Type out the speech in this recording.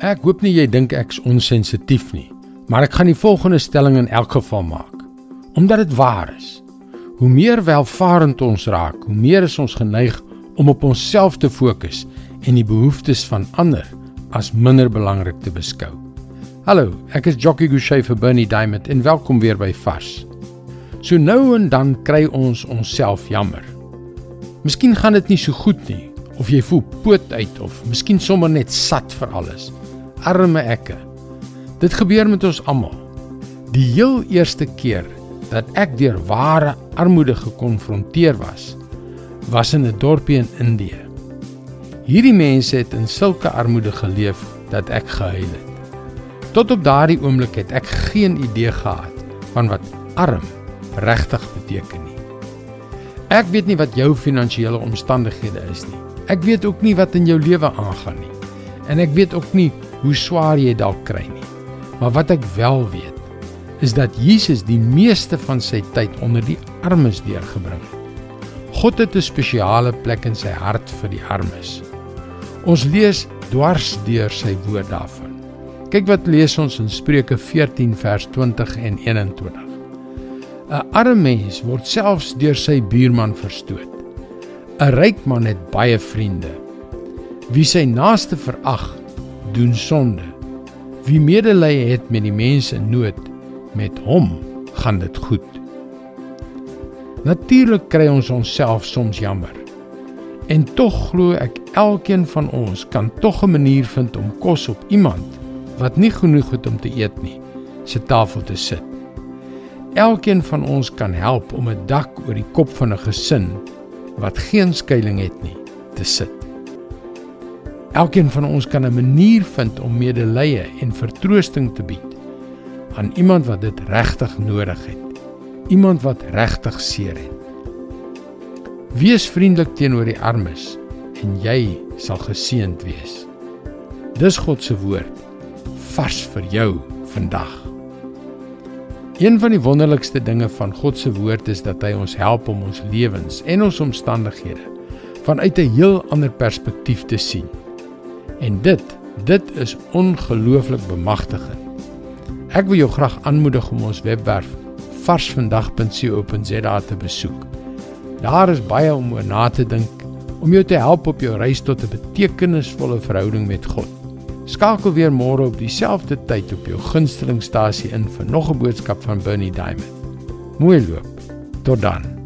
Ek hoop nie jy dink ek's onsensitief nie, maar ek gaan die volgende stelling in elk geval maak. Omdat dit waar is. Hoe meer welvarend ons raak, hoe meer is ons geneig om op onsself te fokus en die behoeftes van ander as minder belangrik te beskou. Hallo, ek is Jockey Gouchee vir Bernie Diamond en welkom weer by Vars. So nou en dan kry ons onsself jammer. Miskien gaan dit nie so goed nie of jy voel poot uit of miskien sommer net sat vir alles arme ekke. Dit gebeur met ons almal. Die heel eerste keer dat ek deur ware armoede gekonfronteer was, was in 'n dorpie in Indië. Hierdie mense het in sulke armoede geleef dat ek gehuil het. Tot op daardie oomblik het ek geen idee gehad van wat arm regtig beteken nie. Ek weet nie wat jou finansiële omstandighede is nie. Ek weet ook nie wat in jou lewe aangaan nie. En ek weet ook nie hoe swaar jy dalk kry nie. Maar wat ek wel weet, is dat Jesus die meeste van sy tyd onder die armes deurgebring het. God het 'n spesiale plek in sy hart vir die armes. Ons lees dwars deur sy woord daarvan. Kyk wat lees ons in Spreuke 14 vers 20 en 21. 'n Arme mens word selfs deur sy buurman verstoot. 'n Ryk man het baie vriende. Wie sy naaste verag, doen sonde. Wie medelee het met die mense in nood, met hom gaan dit goed. Natuurlik kry ons onsself soms jammer. En tog glo ek elkeen van ons kan tog 'n manier vind om kos op iemand wat nie genoeg het om te eet nie, se tafel te sit. Elkeen van ons kan help om 'n dak oor die kop van 'n gesin wat geen skuilings het nie, te sit. Elkeen van ons kan 'n manier vind om medelee en vertroosting te bied aan iemand wat dit regtig nodig het. Iemand wat regtig seer het. Wees vriendelik teenoor die armes en jy sal geseënd wees. Dis God se woord vars vir jou vandag. Een van die wonderlikste dinge van God se woord is dat hy ons help om ons lewens en ons omstandighede vanuit 'n heel ander perspektief te sien. En dit, dit is ongelooflik bemagtigend. Ek wil jou graag aanmoedig om ons webwerf varsvandag.co.za te besoek. Daar is baie om oor na te dink om jou te help op jou reis tot 'n betekenisvolle verhouding met God. Skakel weer môre op dieselfde tyd op jou gunstelingstasie in vir nog 'n boodskap van Bernie Diamond. Mooi loop. Tot dan.